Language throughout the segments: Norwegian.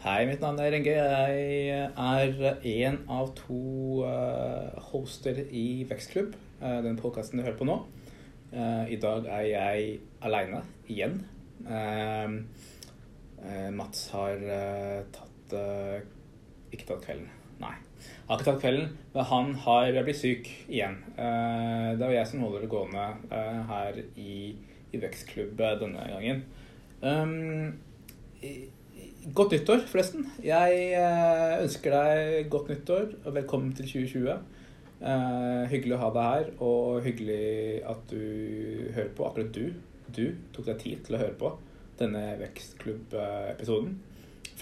Hei, mitt navn er Inge. Jeg er én av to eh, hoster i Vekstklubb, eh, den podkasten du hører på nå. Eh, I dag er jeg aleine igjen. Eh, eh, Mats har tatt Ikke tatt kvelden, nei. Har ikke tatt kvelden, men han har blitt syk igjen. Det er jeg som holder det gående her i, i Vekstklubb denne gangen. Godt nyttår, forresten. Jeg eh, ønsker deg godt nyttår og velkommen til 2020. Uh, hyggelig å ha deg her, og hyggelig at du hører på. Akkurat du. Du tok deg tid til å høre på denne Vekstklubb-episoden.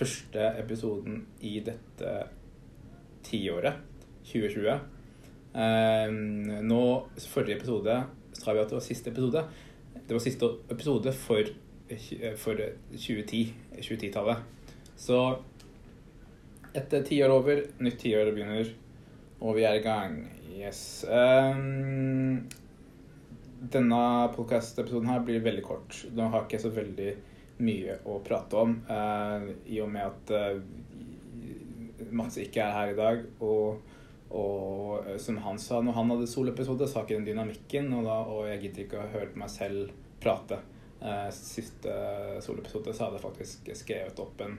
Første episoden i dette tiåret, 2020. Uh, nå, forrige episode, sa vi at det var siste episode. Det var siste episode for for 2010, 2010-tallet. Så etter tiår over, nytt tiår begynner, og vi er i gang. Yes. Um, denne podkast-episoden her blir veldig kort. Nå har ikke så veldig mye å prate om, uh, i og med at uh, Mats ikke er her i dag. Og, og eh, som han sa når han hadde soloepisode, sa ikke den dynamikken, og, da, og jeg gidder ikke å høre på meg selv prate. Eh, siste soloepisode så hadde jeg faktisk skrevet opp en,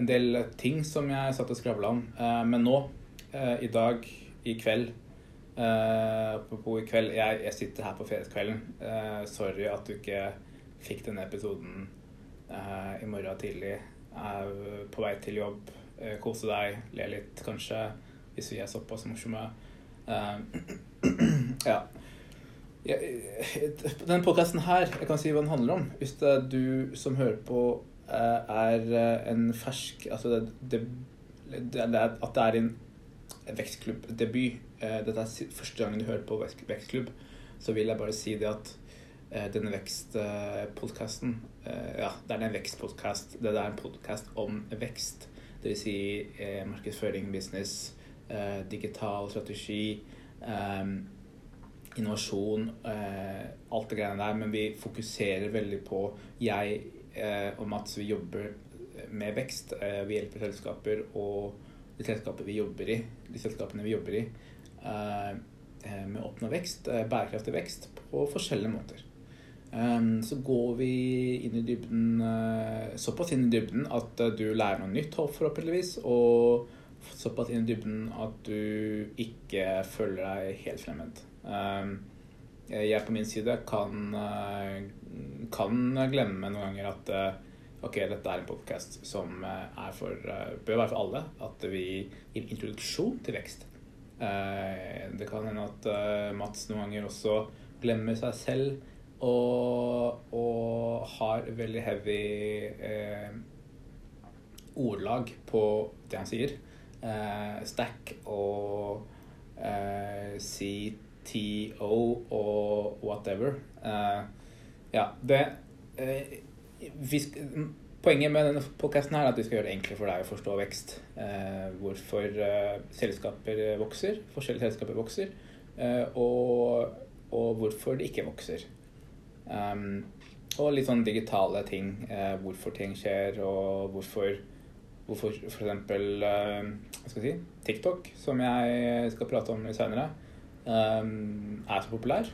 en del ting som jeg satt og skravla om. Eh, men nå, eh, i dag, i kveld Apropos i kveld, jeg, jeg sitter her på fredagskvelden. Sorry at du ikke fikk denne episoden i morgen tidlig. Er på vei til jobb. Kose deg, le litt kanskje, hvis vi er såpass morsomme. Ja. Ja, den podkasten her, jeg kan si hva den handler om. Hvis det er du som hører på, eh, er eh, en fersk Altså det, det, det at det er en vekstklubbdebut. Eh, Dette er første gangen du hører på vekstklubb, så vil jeg bare si det at eh, denne vekstpodkasten Ja, det er en vekstpodkast. Det er en podkast om vekst. Vil si eh, markedsføring, business, eh, digital strategi. Eh, innovasjon, eh, alt det greiene der, men vi fokuserer veldig på Jeg eh, og Mats, vi jobber med vekst. Eh, vi hjelper selskaper og de selskapene vi jobber i, de selskapene vi jobber i, eh, eh, med å oppnå vekst, eh, bærekraftig vekst, på forskjellige måter. Um, så går vi inn i dybden, eh, såpass inn i dybden at eh, du lærer noe nytt, forhåpentligvis, og såpass inn i dybden at du ikke føler deg helt fremmed. Um, jeg på min side kan, eh, kan glemme noen ganger at eh, ok, dette er en podkast som eh, er for, bør være for alle. At vi gir introduksjon til vekst. Eh, Det kan hende at Mats noen ganger også glemmer seg selv og, og har veldig heavy eh, ordlag på det han sier. Eh, stack og eh, CTO og whatever. Uh, ja, det uh, vi sk Poenget med denne podkasten er at vi skal gjøre det enklere for deg å forstå vekst. Uh, hvorfor eh, selskaper vokser, forskjellige selskaper vokser, eh, og, og hvorfor de ikke vokser. Um, og litt sånn digitale ting. Eh, hvorfor ting skjer, og hvorfor Hvorfor eh, skal jeg si, TikTok, som jeg skal prate om litt seinere, um, er så populær.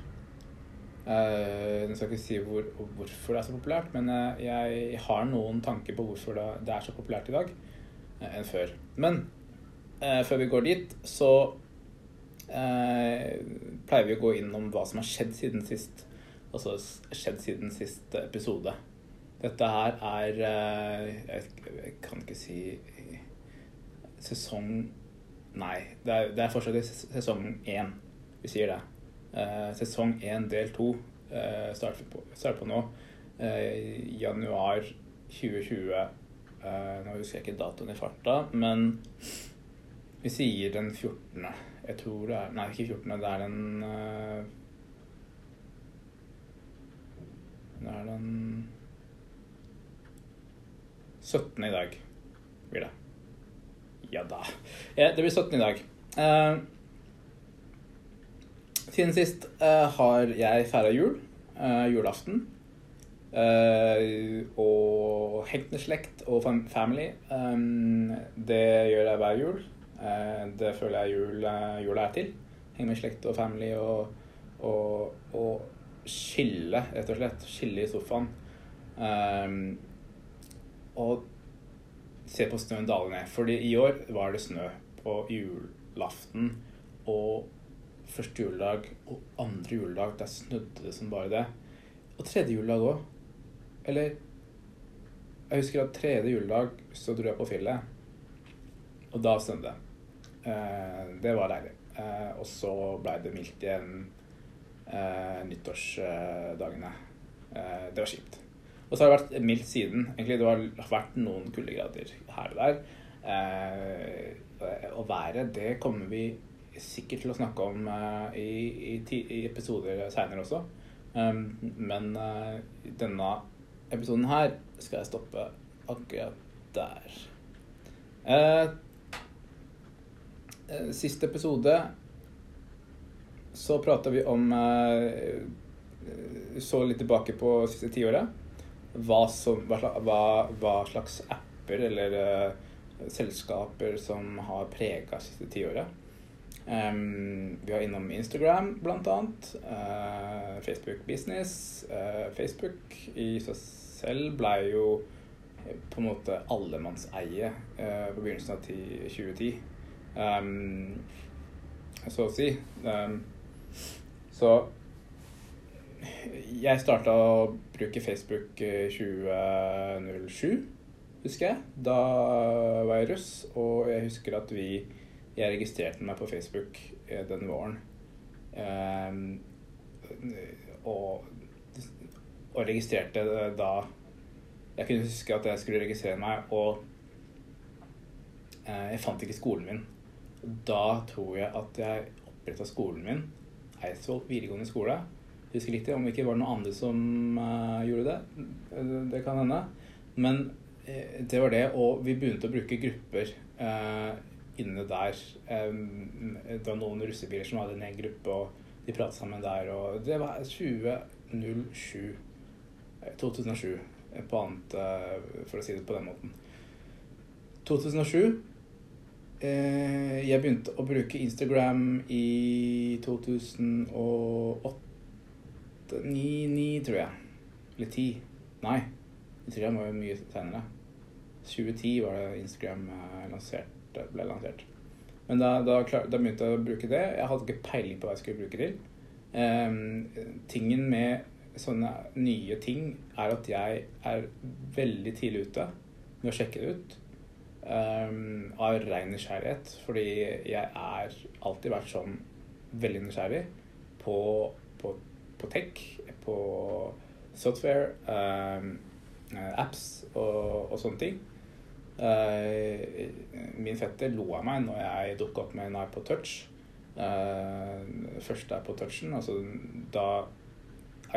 Uh, Jeg skal ikke si hvor, hvorfor det er så populært, men uh, jeg har noen tanker på hvorfor det, det er så populært i dag uh, enn før. Men før vi går dit, så pleier vi å gå innom hva som har skjedd siden sist. Altså skjedd siden sist episode. Dette her er jeg, jeg kan ikke si sesong Nei, det er, det er fortsatt sesong én. Vi sier det. Eh, sesong én del to eh, starter, på, starter på nå. Eh, januar 2020. Eh, nå husker jeg ikke datoen i farta, men vi sier den 14. Jeg tror det er Nei, ikke 14. Det er den Det er den 17. i dag blir det. Ja da. Ja, det blir 17 i dag. Eh, siden sist uh, har jeg feira jul. Uh, julaften. Uh, og hektende slekt og family. Um, det gjør jeg hver jul. Det føler jeg jul, jula er til. Henge med slekt og family og, og, og skille, rett og slett. Skille i sofaen. Um, og se på snøen dale ned. Fordi i år var det snø på julaften og første juledag og andre juledag. Der snødde det som bare det. Og tredje juledag òg. Eller Jeg husker at tredje juledag så dro jeg på fjellet, og da snødde det. Eh, det var deilig. Eh, og så blei det mildt igjen eh, nyttårsdagene. Eh, det var kjipt. Og så har det vært mildt siden. Egentlig Det har vært noen kuldegrader her og der. Eh, og været, det kommer vi sikkert til å snakke om uh, i, i, i, episoder seinere også. Um, men uh, denne episoden her skal jeg stoppe akkurat der. Uh, siste episode så prata vi om Så litt tilbake på siste tiåret. Hva, hva, hva, slags apper eller selskaper som har prega siste tiåret. Um, vi var innom Instagram, annet. Uh, Facebook Business. Uh, Facebook i seg selv ble jo på en måte allemannseie uh, på begynnelsen av 2010. Um, så å si. Um, så jeg starta å bruke Facebook i 2007, husker jeg. Da var jeg russ, og jeg husker at vi jeg registrerte meg på Facebook eh, den våren. Um, og, og, registrerte da Jeg kunne huske at jeg skulle registrere meg, og uh, jeg fant ikke skolen min. Da tror jeg at jeg oppretta skolen min, Eidsvoll videregående skole. Husker litt om det ikke var noen andre som gjorde det. Det kan hende. Men det var det, og vi begynte å bruke grupper inne der. det var noen russebiler som hadde en gruppe, og de pratet sammen der. Og det var 2007. 2007, eh, på annet, eh, for å si det på den måten. 2007 eh, Jeg begynte å bruke Instagram i 2008 9, tror jeg. Eller 10. Nei, jeg var mye senere. 2010 var det Instagram lansert ble lansert. Men da, da, da, begynte jeg å bruke det. Jeg hadde ikke peiling på hva jeg skulle bruke til. Um, tingen med sånne nye ting er at jeg er veldig tidlig ute med å sjekke det ut. Um, av ren nysgjerrighet. Fordi jeg er alltid vært sånn veldig nysgjerrig på, på, på tech, på software, um, apps og, og sånne ting. Uh, min fetter lo av meg når jeg dukka opp med en iPod Touch. Uh, første iPod Touchen, altså da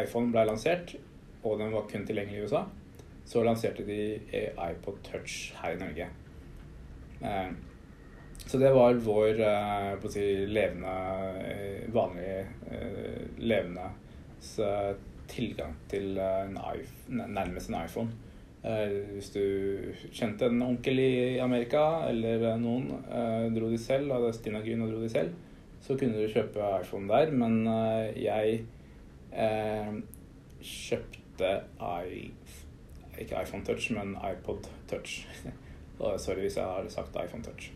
iPhone ble lansert, og den var kun tilgjengelig i USA, så lanserte de iPod Touch her i Norge. Uh, så det var vår uh, si, levende, vanlige levende tilgang til en nærmest en iPhone. Eh, hvis du kjente en onkel i Amerika, eller noen, eh, dro de selv, hadde Stina og dro de selv, så kunne du kjøpe iPhone der. Men eh, jeg eh, kjøpte i, ikke iPhone Touch, men iPod Touch. Sorry hvis jeg har sagt iPhone Touch.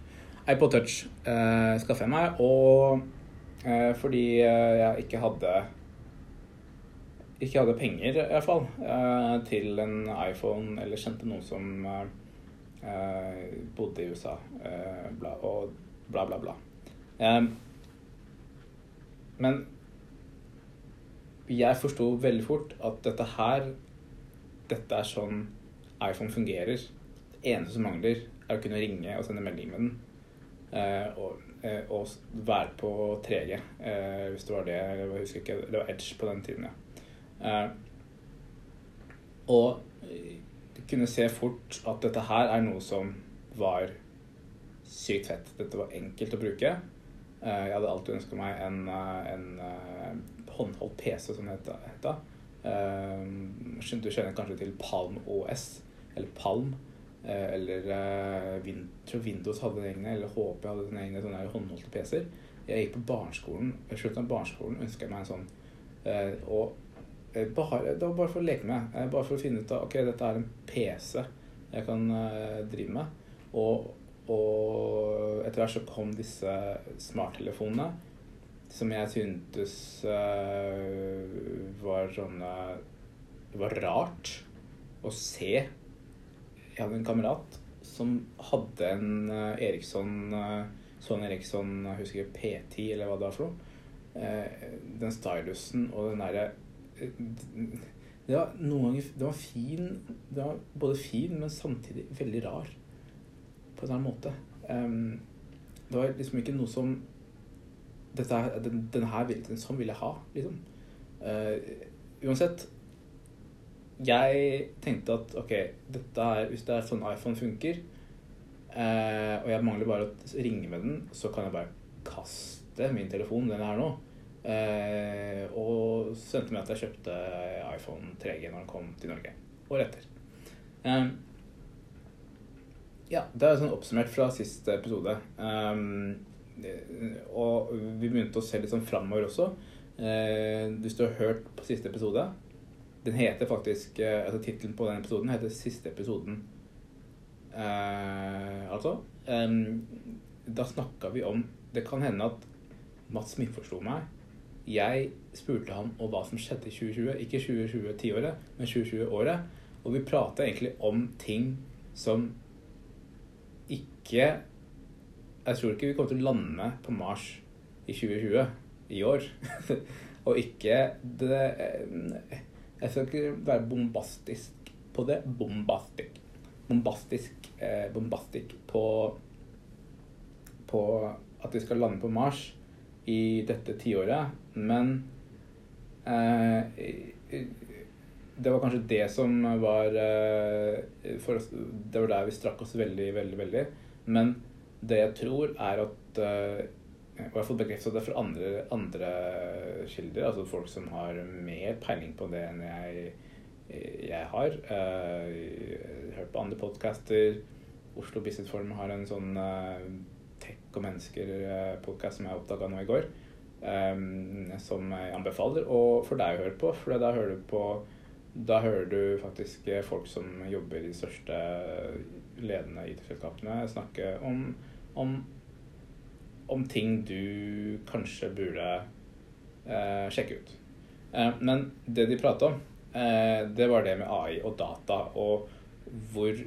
iPod Touch eh, skaffet jeg meg, og eh, fordi jeg ikke hadde ikke hadde penger, i hvert fall, eh, til en iPhone, eller kjente noen som eh, bodde i USA, bla, og bla, bla, bla. Men jeg forsto veldig fort at dette her Dette er sånn iPhone fungerer. Det eneste som mangler, er å kunne ringe og sende melding med den. og, og være på 3G, hvis det var det. Jeg husker ikke, det var Edge på den tiden, ja. Eh, og kunne se fort at dette her er noe som var sykt fett. Dette var enkelt å bruke. Eh, jeg hadde alltid ønska meg en, eh, en håndholdt PC, som det het. Du kjenner kanskje til Palm OS, eller Palm. Eller jeg tror Windows hadde den egne, eller HP hadde den egne sånne håndholdte PC-er. Jeg gikk på barneskolen. Slutten av barneskolen ønska jeg meg en sånn. og bare, det var bare for å leke med. bare for å finne ut av ok, dette er en PC jeg kan drive med. Og, og etter hvert så kom disse smarttelefonene som jeg syntes var sånne Det var rart å se. Jeg hadde en kamerat som hadde en Eriksson Sony Eriksson, jeg husker ikke, P10 eller hva det var for noe. den stylusen og den derre det var noen ganger Det var fin Det var både fin, men samtidig veldig rar. På en sånn måte. Um, det var liksom ikke noe som dette, den, den her vil, sånn vil jeg ha, liksom. Uh, uansett Jeg tenkte at ok, dette er, hvis det er sånn iPhone funker, uh, og jeg mangler bare å ringe med den, så kan jeg bare kaste min telefon, den her nå. Uh, og så meg at jeg kjøpte iPhone 3G når den kom til Norge. Året etter. Um, ja, det er sånn oppsummert fra siste episode. Um, og vi begynte å se litt sånn framover også. Eh, hvis du har hørt på siste episode Den heter faktisk eh, altså Tittelen på den episoden heter 'Siste episoden'. Eh, altså Da snakka vi om Det kan hende at Mats misforsto meg. Jeg spurte han om hva som skjedde i 2020. Ikke 2020-tiåret, men 2020-året. Og vi prata egentlig om ting som ikke jeg tror ikke vi kommer til å lande på Mars i 2020 i år. og ikke det Jeg skal ikke være bombastisk på det. Bombastisk. Bombastisk, eh, bombastisk på, på at vi skal lande på Mars i dette tiåret. Men eh, det var kanskje det som var eh, for Det var der vi strakk oss veldig, veldig, veldig. Men det jeg tror, er at eh, Og jeg har fått bekreftet det fra andre, andre, kilder, altså folk som har mer peiling på det enn jeg, jeg har. Uh, hørt på andre podcaster. Oslo Business Forum har en sånn uh, tech og mennesker-podkast som jeg oppdaga nå i går. Um, som jeg anbefaler og for deg å høre på. For da hører du på da hører du faktisk folk som jobber i de største ledende IT-selskapene snakke om om, om ting du kanskje burde eh, sjekke ut. Eh, men det de prata om, eh, det var det med AI og data, og hvor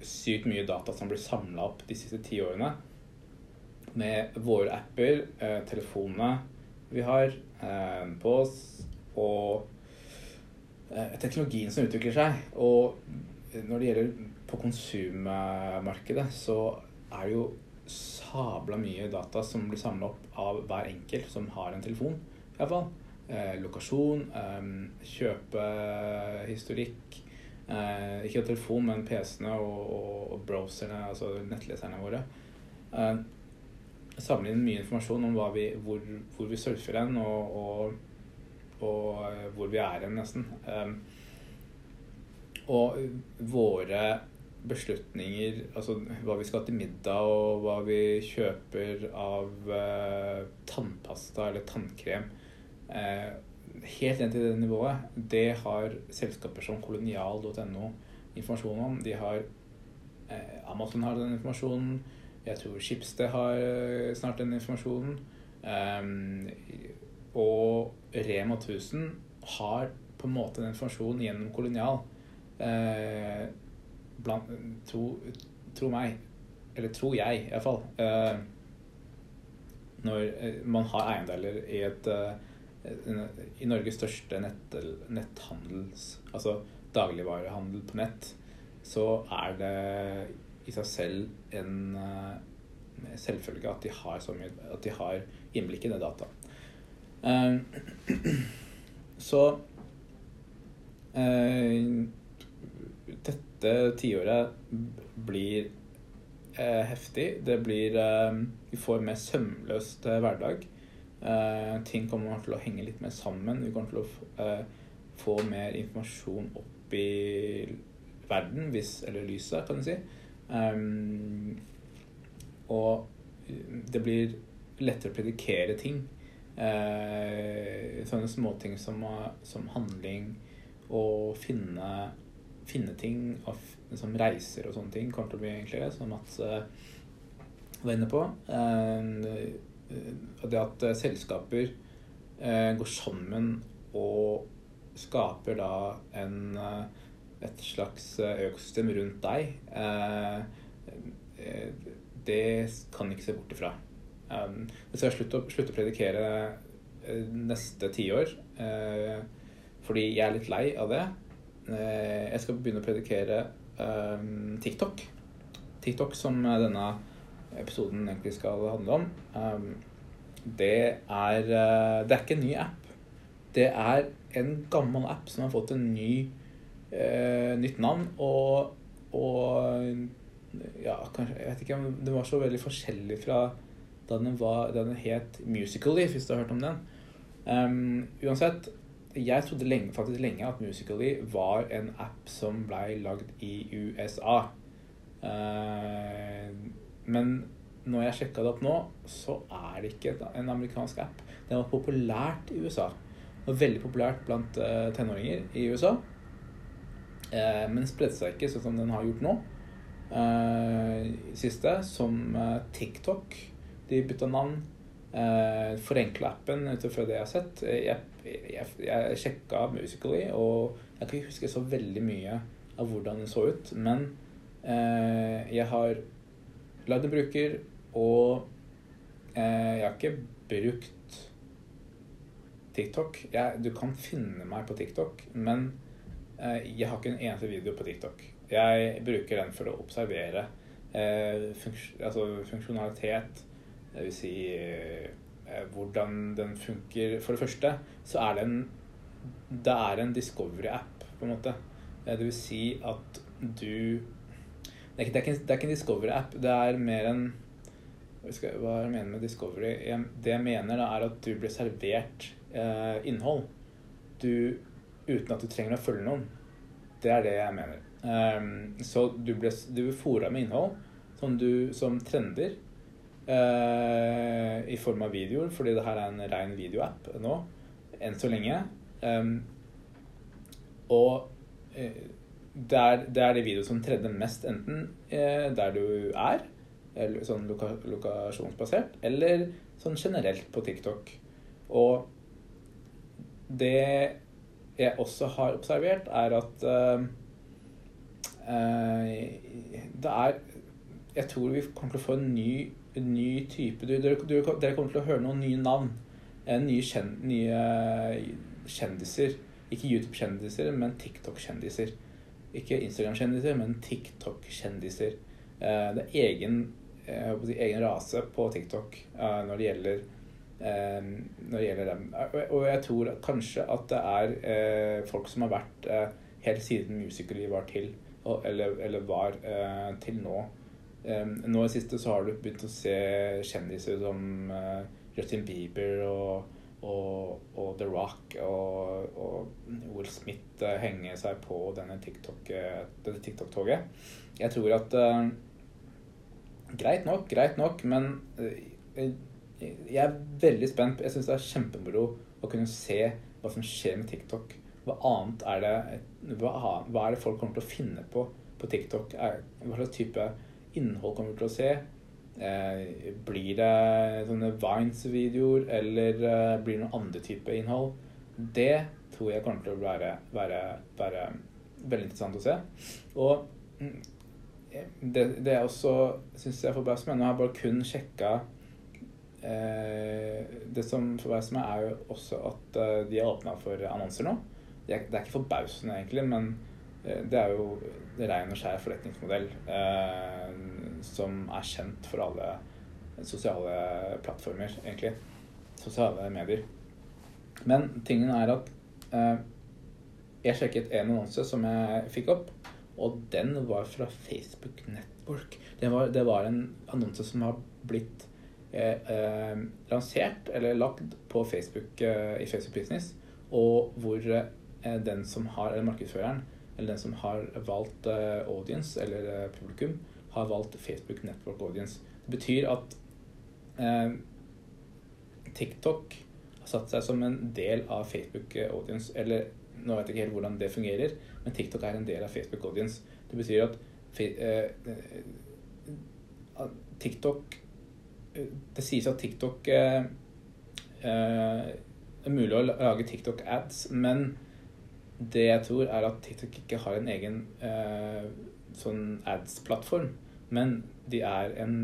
sykt mye data som blir samla opp de siste ti årene. Med våre apper, eh, telefonene vi har eh, på oss, og eh, teknologien som utvikler seg. Og når det gjelder på konsummarkedet, så er det jo sabla mye data som blir samla opp av hver enkelt som har en telefon. I hvert fall. Eh, lokasjon, eh, kjøpehistorikk. Eh, ikke telefon, men PC-ene og, og, og, browserne, altså nettleserne våre. Eh, samle inn mye informasjon om vi, hvor, hvor, vi surfer hen, og, og, og, eh, hvor vi er hen, nesten. Eh, og våre beslutninger, altså hva vi skal til middag og hva vi kjøper av eh, tannpasta eller tannkrem, eh, helt ned til det nivået, det har selskaper som kolonial.no informasjon om. De har Amazon har den informasjonen. Jeg tror Schibsted har eh, snart den informasjonen. Eh, og Rema 1000 har på en måte den informasjonen gjennom kolonial. Eh, blant, tro, tro, meg, eller tror jeg iallfall eh, Når man har eiendeler i et i Norges største nett, netthandels Altså dagligvarehandel på nett, så er det i seg selv en uh, selvfølge at de har så mye At de har innblikk i det data. Uh, så uh, dette tiåret blir eh, heftig. Det blir eh, Vi får mer sømløst eh, hverdag. Eh, ting kommer til å henge litt mer sammen. Vi kommer til å eh, få mer informasjon opp i verden, hvis, eller lyset, kan du si. Um, og det blir lettere å predikere ting. Uh, sånne småting som, som handling og finne, finne ting av, som reiser og sånne ting kommer til å bli enklere, som Mats uh, var inne på. Uh, det at selskaper går sammen og skaper da en et slags eh, økosystem rundt deg, eh, eh, det kan ikke se bort ifra. Så jeg skal slutte å, predikere neste tiår, fordi jeg er litt lei av det. Jeg skal begynne å predikere TikTok. TikTok, som denne episoden egentlig skal handle om. Um, det er, det er ikke en ny app. Det er en gammel app som har fått en ny nytt navn. Og, og, ja, kanskje Jeg vet ikke om den var så veldig forskjellig fra da den, var, da den het Musically, hvis du har hørt om den. Um, uansett, jeg trodde lenge, faktisk lenge at Musically var en app som blei lagd i USA. Uh, men når jeg sjekka det opp nå, så er det ikke en amerikansk app. Den var populært i USA. Og veldig populært blant uh, tenåringer i USA. Eh, men spredte seg ikke sånn som den har gjort nå. Eh, siste, som eh, TikTok. De bytta navn. Eh, Forenkla appen ut ifra det jeg har sett. Jeg, jeg, jeg sjekka Musically, og jeg kan ikke huske så veldig mye av hvordan den så ut. Men eh, jeg har lagd en bruker, og eh, jeg har ikke brukt TikTok. Jeg, du kan finne meg på TikTok, men Eh, jeg har ikke en eneste video på TikTok. Jeg bruker den for å observere eh, funks altså funksjonalitet. Det vil si eh, hvordan den funker. For det første så er det en Det er en Discovery-app, på en måte. Det vil si at du Det er ikke, det er ikke, det er en Discovery-app. Det er mer en hva jeg mener med Discovery? det jeg mener, da, er at du blir servert eh, innhold. Du uten at du trenger å følge noen. Det er det jeg mener. Um, så du ble, du blir fora med innhold som, du, som trender uh, i form av videoer, fordi det her er en ren videoapp nå, enn så lenge. Um, og uh, det, er, det er de videoene som trender mest, enten uh, der du er, eller sånn loka, lokasjonsbasert, eller sånn generelt på TikTok. Og det jeg også har observert, er at uh, det er Jeg tror vi kommer til å få en ny, en ny type dere, dere, kommer til å høre noen nye navn. Nye, kjen, nye kjendiser. Ikke YouTube-kjendiser, men TikTok-kjendiser. Ikke Instagram-kjendiser, men TikTok-kjendiser. Det er egen, si, egen rase på TikTok når det gjelder Eh, når det gjelder dem. Og jeg tror kanskje at det er eh, folk som har vært eh, helt siden Musical.ly var til, eller, eller var til nå. Nå i siste så har du begynt å se kjendiser som Justin Bieber og, og, og The Rock og, og, Will Smith henge seg på denne TikTok-toget. TikTok jeg tror at Greit nok, greit nok, men jeg er veldig spent. Jeg syns det er kjempemoro å kunne se hva som skjer med TikTok. Hva annet er det Hva, er det folk kommer til å finne på på TikTok? hva slags type innhold kommer vi til å se? Eh, blir det sånne Vines-videoer, eller eh, blir det noen andre type innhold? Det tror jeg kommer til å være, være, være veldig interessant å se. Og mm, det, det jeg også syns jeg bare spennende, jeg har bare kun sjekka det som forbauser meg, er jo også at eh, de har åpna for annonser nå. Det er, det er ikke forbausende, egentlig, men eh, det er jo ren og skjær forretningsmodell eh, som er kjent for alle sosiale plattformer, egentlig. Sosiale medier. Men tingen er at eh, jeg sjekket en annonse som jeg fikk opp, og den var fra Facebook Network. Det var, det var en annonse som har blitt eh, lansert eller lagd på Facebook, eh, i Facebook Business, og hvor eh, den som har, eller markedsføreren, eller den som har valgt eh, audience, eller eh, publikum, har valgt Facebook Network Audience. Det betyr at eh, TikTok har satt seg som en del av Facebook Audience. Eller nå vet jeg ikke helt hvordan det fungerer, men TikTok er en del av Facebook Audience. Det betyr at eh, TikTok Det sies at TikTok eh, Det er mulig å lage TikTok-ads, men det jeg tror, er at TikTok ikke har en egen eh, sånn ads-plattform. Men de er en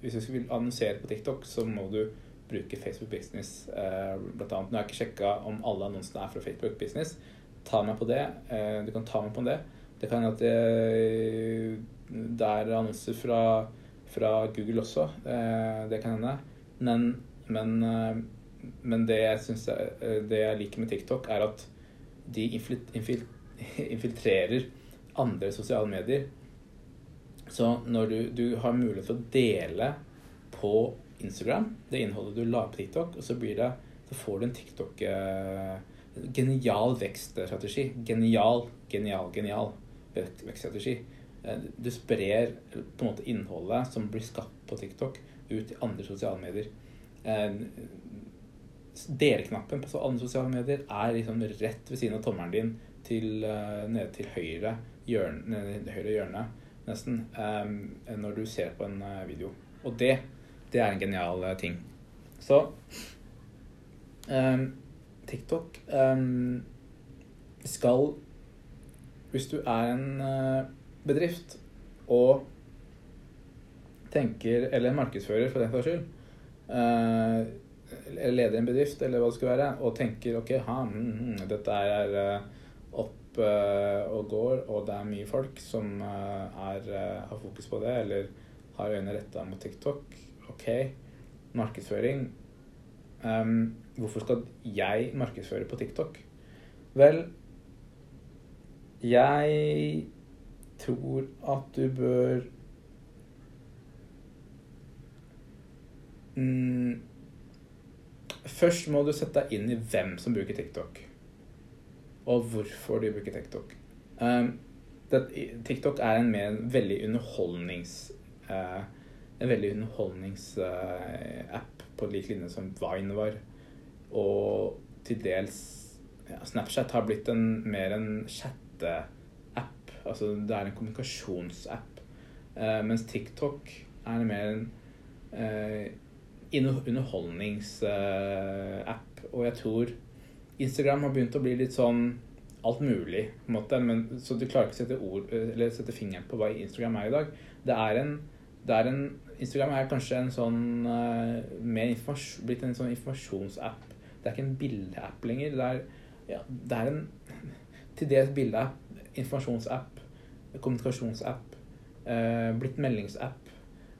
Hvis du vil annonsere på TikTok, så må du bruke Facebook Business eh, blant annet. Nå har jeg ikke sjekka om alle annonsene er fra Facebook Business. Ta meg på det. Eh, du kan ta meg på det. Det kan hende at det, det er annonser fra, fra Google også. Eh, det kan hende. Men, men, eh, men det, jeg synes, eh, det jeg liker med TikTok, er at de infiltrerer andre sosiale medier. Så når du, du har mulighet til å dele på Instagram det innholdet du lager på TikTok, og så, blir det, så får du en TikTok Genial vekststrategi. Genial, genial, genial vekststrategi. Eh, du sprer på en måte innholdet som blir skapt på TikTok, ut i andre sosiale medier. Eh, Dele-knappen på andre sosiale medier er liksom rett ved siden av tommelen din til, uh, nede til høyre hjørne, høyre hjørne nesten, når du ser på en video. Og det, det er en genial ting. Så TikTok skal Hvis du er en bedrift og tenker Eller en markedsfører, for den saks skyld eller leder en bedrift, eller hva det skal være, og tenker ok, ha, mm, dette er uh, opp uh, og går, og det er mye folk som er, har fokus på det, eller har øynene retta mot TikTok. Ok, markedsføring. Um, hvorfor skal jeg markedsføre på TikTok? Vel, jeg tror at du bør mm, Først må du sette deg inn i hvem som bruker TikTok, og hvorfor de bruker TikTok. Um, det, TikTok er en, mer, veldig underholdnings... Uh, en veldig underholdningsapp uh, på lik linje som Vine var. Og til dels ja, Snapchat har blitt en, mer en chatteapp. Altså det er en kommunikasjonsapp. Uh, mens TikTok er mer en uh, underholdningsapp. Og jeg tror Instagram har begynt å bli litt sånn alt mulig, på en måte. Men, så du klarer ikke å sette, ord, eller sette fingeren på hva Instagram er i dag. Det er en, det er en Instagram er kanskje en sånn uh, mer blitt en sånn informasjonsapp. Det er ikke en bildeapp lenger. Det er, ja, det er en til dels bildeapp, informasjonsapp, kommunikasjonsapp, eh, blitt meldingsapp.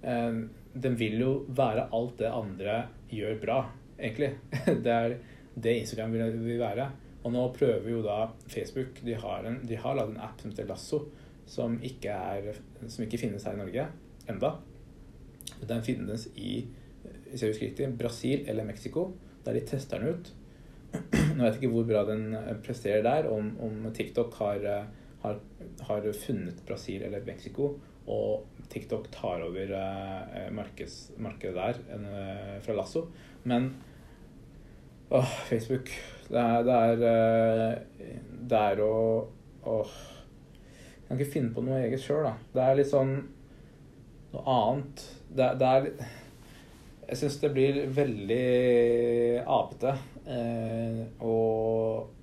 Eh, den vil jo være alt det andre gjør bra, egentlig. Det er det Instagram vil, vil være. Og nå prøver jo da Facebook De har, en, har lagd en app som heter Lasso, som ikke, er, som ikke finnes her i Norge enda. Den finnes i hvis jeg husker riktig, Brasil eller Mexico, der de tester den ut. Nå vet jeg ikke hvor bra den presterer der, om, om TikTok har, har, har funnet Brasil eller Mexico og TikTok tar over eh, markeds, markedet der eh, fra Lasso. Men åh, Facebook Det er, det er, eh, det er å åh, Jeg kan ikke finne på noe eget sjøl, da. Det er litt sånn noe annet. Det, det er Jeg syns det blir veldig apete. Eh, og,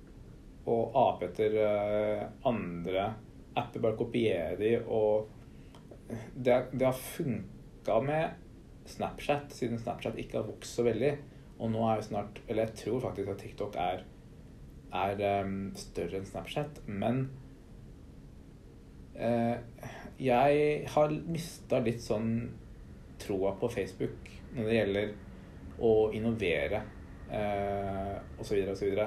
og ape etter eh, andre apper. Bare kopiere de og det, det har funka med Snapchat, siden Snapchat ikke har vokst så veldig. Og nå er jo snart Eller jeg tror faktisk at TikTok er, er um, større enn Snapchat. Men uh, jeg har mista litt sånn troa på Facebook når det gjelder å innovere uh, osv. osv.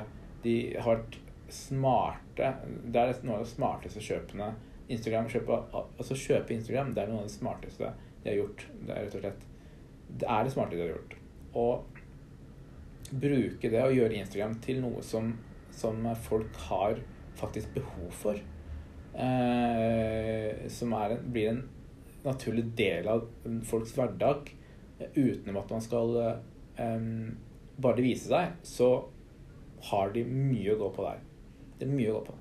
De har vært smarte Det er noe av de smarteste kjøpene Instagram, kjøpe, altså kjøpe Instagram, det er noe av det smarteste de har gjort. Det er rett og slett Det er det smarteste de har gjort. Å bruke det og gjøre Instagram til noe som som folk har faktisk behov for. Eh, som en, blir en naturlig del av folks hverdag uten at man skal eh, bare vise seg, så har de mye å gå på der. Det er mye å gå på.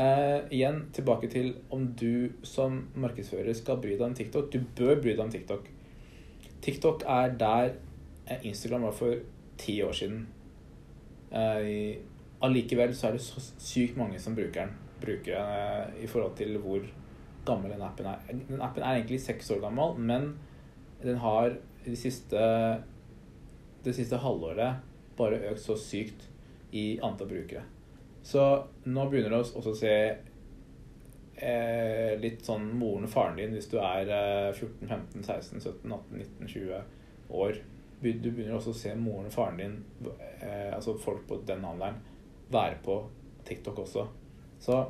Eh, igjen tilbake til om du som markedsfører skal bry deg om TikTok. Du bør bry deg om TikTok. TikTok er der eh, Instagram var for ti år siden. Eh, allikevel så er det så sykt mange som bruker den. Bruker den eh, i forhold til hvor gammel den appen er. Den appen er egentlig seks år gammel, men den har de siste, det siste halvåret bare økt så sykt i antall brukere. Så nå begynner det også å se eh, litt sånn moren og faren din hvis du er eh, 14, 15, 16, 17, 18, 19, 20 år. Du begynner også å se moren og faren din, eh, altså folk på den alderen, være på TikTok også. Så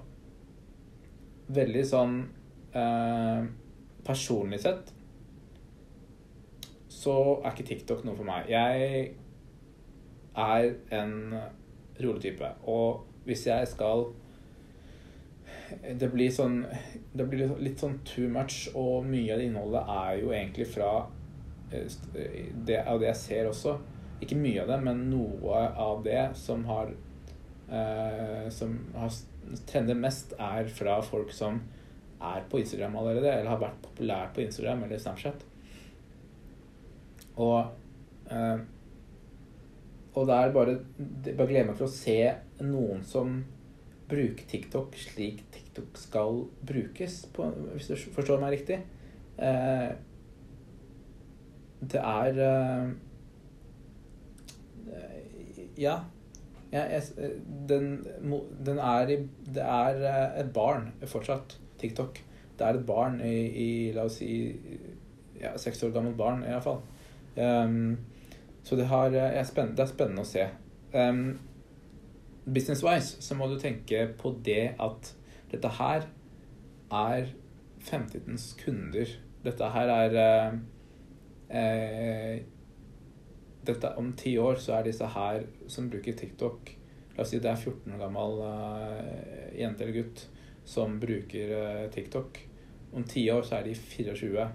veldig sånn eh, Personlig sett så er ikke TikTok noe for meg. Jeg er en rolig type. Og hvis jeg skal Det blir sånn Det blir litt sånn too much, og mye av det innholdet er jo egentlig fra eh, det, av det jeg ser også. Ikke mye av det, men noe av det som har eh, Som har trender mest, er fra folk som er på Instagram allerede, eller har vært populært på Instagram eller Snapchat. Og eh, og det er bare Bare gleder meg til å se noen som bruker TikTok slik TikTok skal brukes, på, hvis du forstår meg riktig. Eh, det er eh, Ja. ja jeg, den, den, er i Det er eh, et barn fortsatt, TikTok. Det er et barn i, i La oss si ja, seks år gammelt barn, iallfall. Um, så det, har, eh, er spennende, det er spennende å se. Um, Business-wise så må du tenke på det at dette her er fremtidens kunder. Dette her er eh, eh, dette, Om ti år så er disse her som bruker TikTok La oss si det er 14 år gammel eh, jente eller gutt som bruker eh, TikTok. Om ti år så er de 24.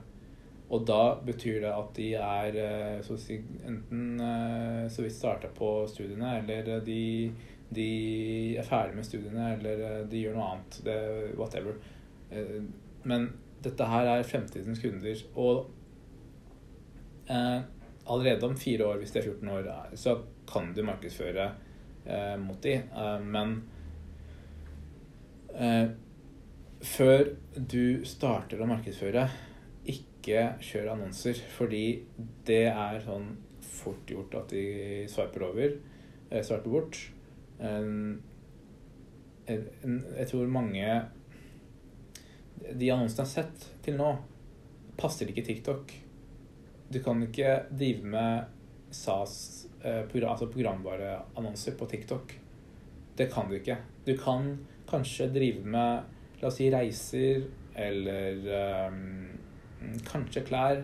Og da betyr det at de er eh, så å si, enten eh, så vidt starta på studiene, eller de, de, er ferdig med studiene, eller eh, de gjør noe annet. Det, whatever. Men dette her er fremtidens kunder. Og eh, allerede om fire år, hvis de er 14 år, så kan du markedsføre eh, mot de. Eh, men før du starter å markedsføre ikke kjør annonser, fordi det er sånn fort gjort at de sveiper over, eh, bort. Jeg tror mange De annonsene jeg har sett til nå, passer ikke TikTok. Du kan ikke drive med SAS, eh, altså programvareannonser på TikTok. Det kan du ikke. Du kan kanskje drive med la oss si reiser eller um, kanskje klær,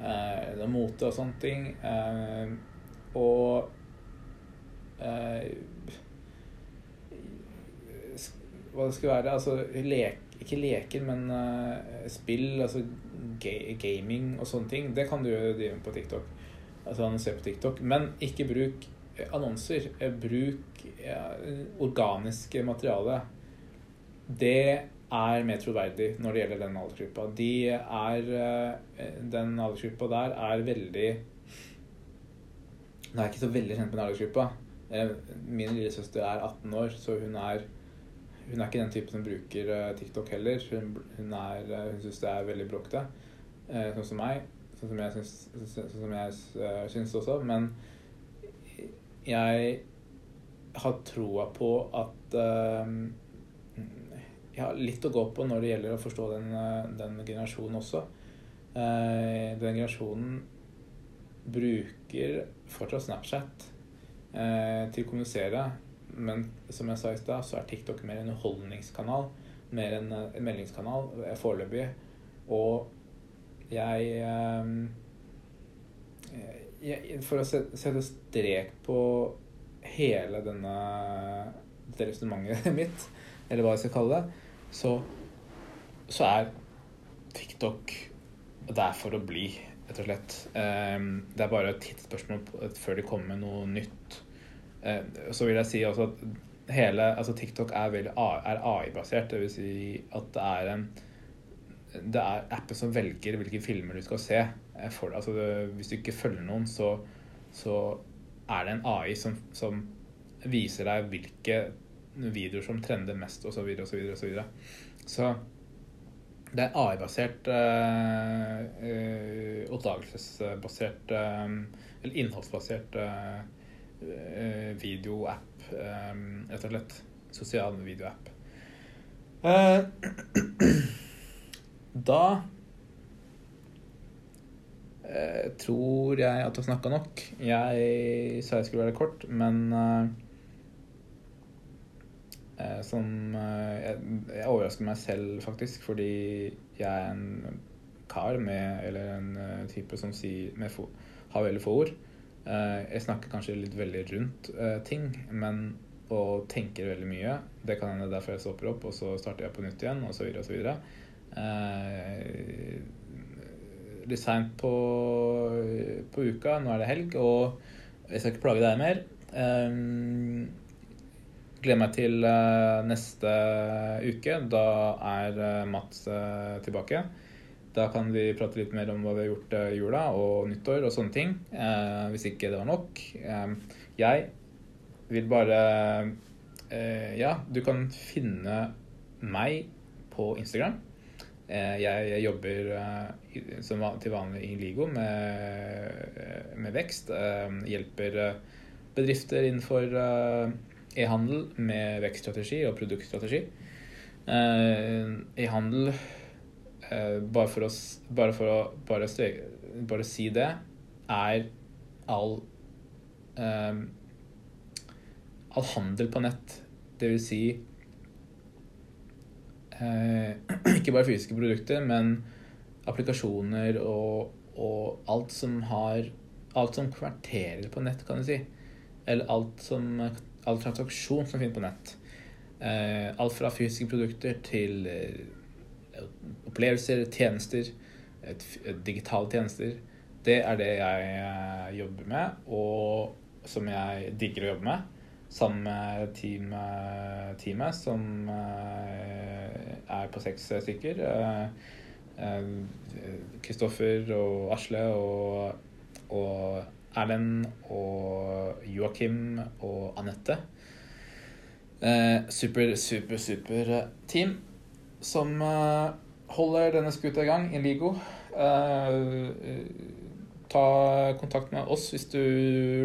eh, mote og sånne ting. Eh, og eh, Hva det skulle være Altså lek, ikke leker, men uh, spill, altså ga gaming og sånne ting. Det kan du drive med på TikTok. Altså annonsere på TikTok. Men ikke bruk annonser. Bruk ja, organiske materiale. Det er mer troverdig når det gjelder den aldersgruppa. De er, eh, den aldersgruppa der er veldig Nå er jeg ikke så veldig kjent med den aldersgruppa. Eh, min lillesøster er 18 år, så hun er, hun er ikke den typen som bruker eh, TikTok heller. Hun, hun, hun syns det er veldig bråkete, sånn som meg. Sånn som jeg syns, sånn som jeg syns også. Men jeg har troa på at jeg litt å gå på når det gjelder å forstå den, eh, den generasjonen også. Eh, den generasjonen bruker fortsatt Snapchat eh, til å kommunisere, men som jeg sa i stad, så er TikTok mer en underholdningskanal, mer en, meldingskanal foreløpig. Og jeg, jeg For å sette strek på hele denne det resonnementet mitt, eller hva jeg skal kalle det, så, så er TikTok der for å bli, rett og slett. Um, det er bare et tidsspørsmål før de kommer med noe nytt. Uh, så vil jeg si også at hele altså TikTok er, veldig AI-basert. Vil si at det er en det er appen som velger hvilke filmer du skal se. Eh, for, altså hvis du ikke følger noen, så, så er det en AI som, som, viser deg hvilke videoer som trender mest, osv., osv., osv. Så det er AI-basert, eh, uh, oppdagelsesbasert eh, eller innholdsbasert eh, videoapp, eh, rett og slett. Sosial videoapp. da eh, tror jeg at du har snakka nok. Jeg sa jeg skulle være kort, men eh, eh som eh, jeg, jeg, overrasker meg selv, faktisk, fordi jeg er en kar med Eller en uh, type som sier med har veldig få ord. Eh, jeg snakker kanskje litt veldig rundt ting, men og tenker veldig mye. Det kan hende derfor jeg stopper opp, og så starter jeg på nytt igjen, osv. osv. Eh, litt seint på, på, uka. Nå er det helg, og jeg skal ikke plage deg mer. Um, gleder meg til uh, neste uke. Da er uh, Mats uh, tilbake. Da kan vi prate litt mer om hva vi har gjort i jula og nyttår og sånne ting. hvis ikke det var nok. jeg vil bare Ja, du kan finne meg på Instagram. Jeg, jeg jobber eh, som til vanlig i Ligo med, eh, med vekst. Hjelper bedrifter innenfor e-handel med vekststrategi og produktstrategi. E-handel, bare for å, bare for å bare, bare si det, er all all handel på nett. Det vil si uh, ikke bare fysiske produkter, men applikasjoner og, og, alt som har Alt som konverterer på nett, kan du si. Eller alt som all transaksjon som finnes på nett. Eh, alt fra fysiske produkter til eh, opplevelser, tjenester, digitale tjenester. Det er det jeg jobber med, og som jeg digger å jobbe med sammen med team, teamet, som eh, er på seks stykker. Kristoffer eh, og Asle og, og Erlend og Joakim og Anette. Eh, super, super, super team som holder denne skuta i gang i Ligo ta kontakt med oss hvis du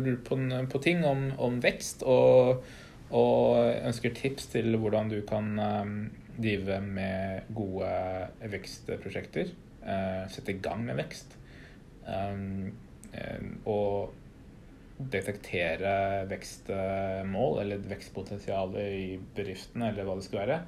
lurer på, på ting om, om vekst og, og, ønsker tips til hvordan du kan um, drive med gode vekstprosjekter. Uh, sette i gang med vekst. Um, og detektere vekstmål eller vekstpotensial i bedriftene eller hva det skal være.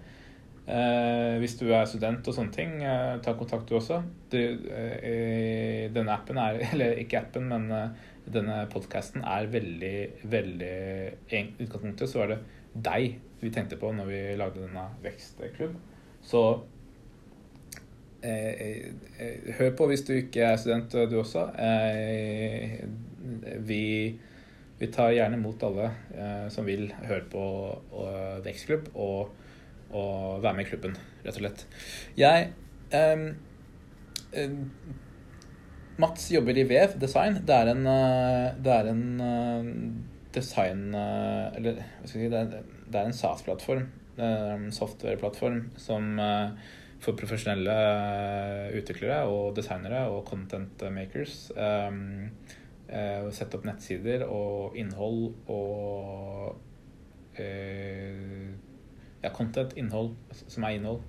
Eh, hvis du er student og sånne ting, eh, ta kontakt du også. Du, eh, denne appen er Eller ikke appen, men eh, denne podkasten er veldig, veldig I utgangspunktet så var det deg vi tenkte på når vi lagde denne Vekstklubb. Så hør på hvis du ikke er student, du også. vi vi tar gjerne imot alle som vil høre på Vekstklubb. og og, være med i klubben, rett og slett. Jeg um, Mats jobber i VF design. Det er en, det er en design Eller hva skal jeg si Det er, en SAS-plattform. Software-plattform som for profesjonelle utviklere og designere og content makers. Um, sette opp nettsider og innhold og ja, content, innhold som er innhold,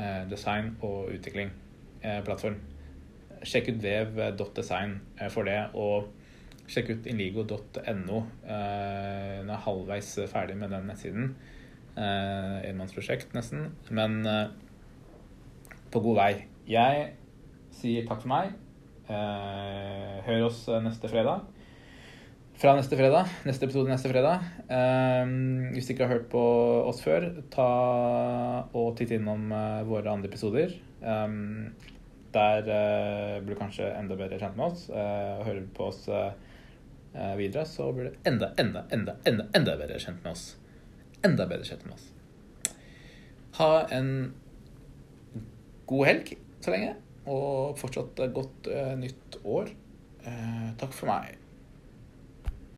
Uh, design og utvikling. Eh, plattform. Sjekk ut vev.design eh, for det, og sjekk ut inligo.no. Den er halvveis ferdig med den nettsiden. Eh, enmannsprosjekt, nesten. Men eh, på god vei. Jeg sier takk for meg. hør oss neste fredag. fra neste fredag. Neste episode neste fredag. Um, hvis du ikke har hørt på oss før, ta og titt innom våre andre episoder. Der blir du kanskje enda bedre kjent med oss. Hører du på oss videre, så blir du enda, enda, enda, enda, enda bedre kjent med oss. Enda bedre kjent med oss. Ha en god helg så lenge, og fortsatt godt nytt år. takk for meg.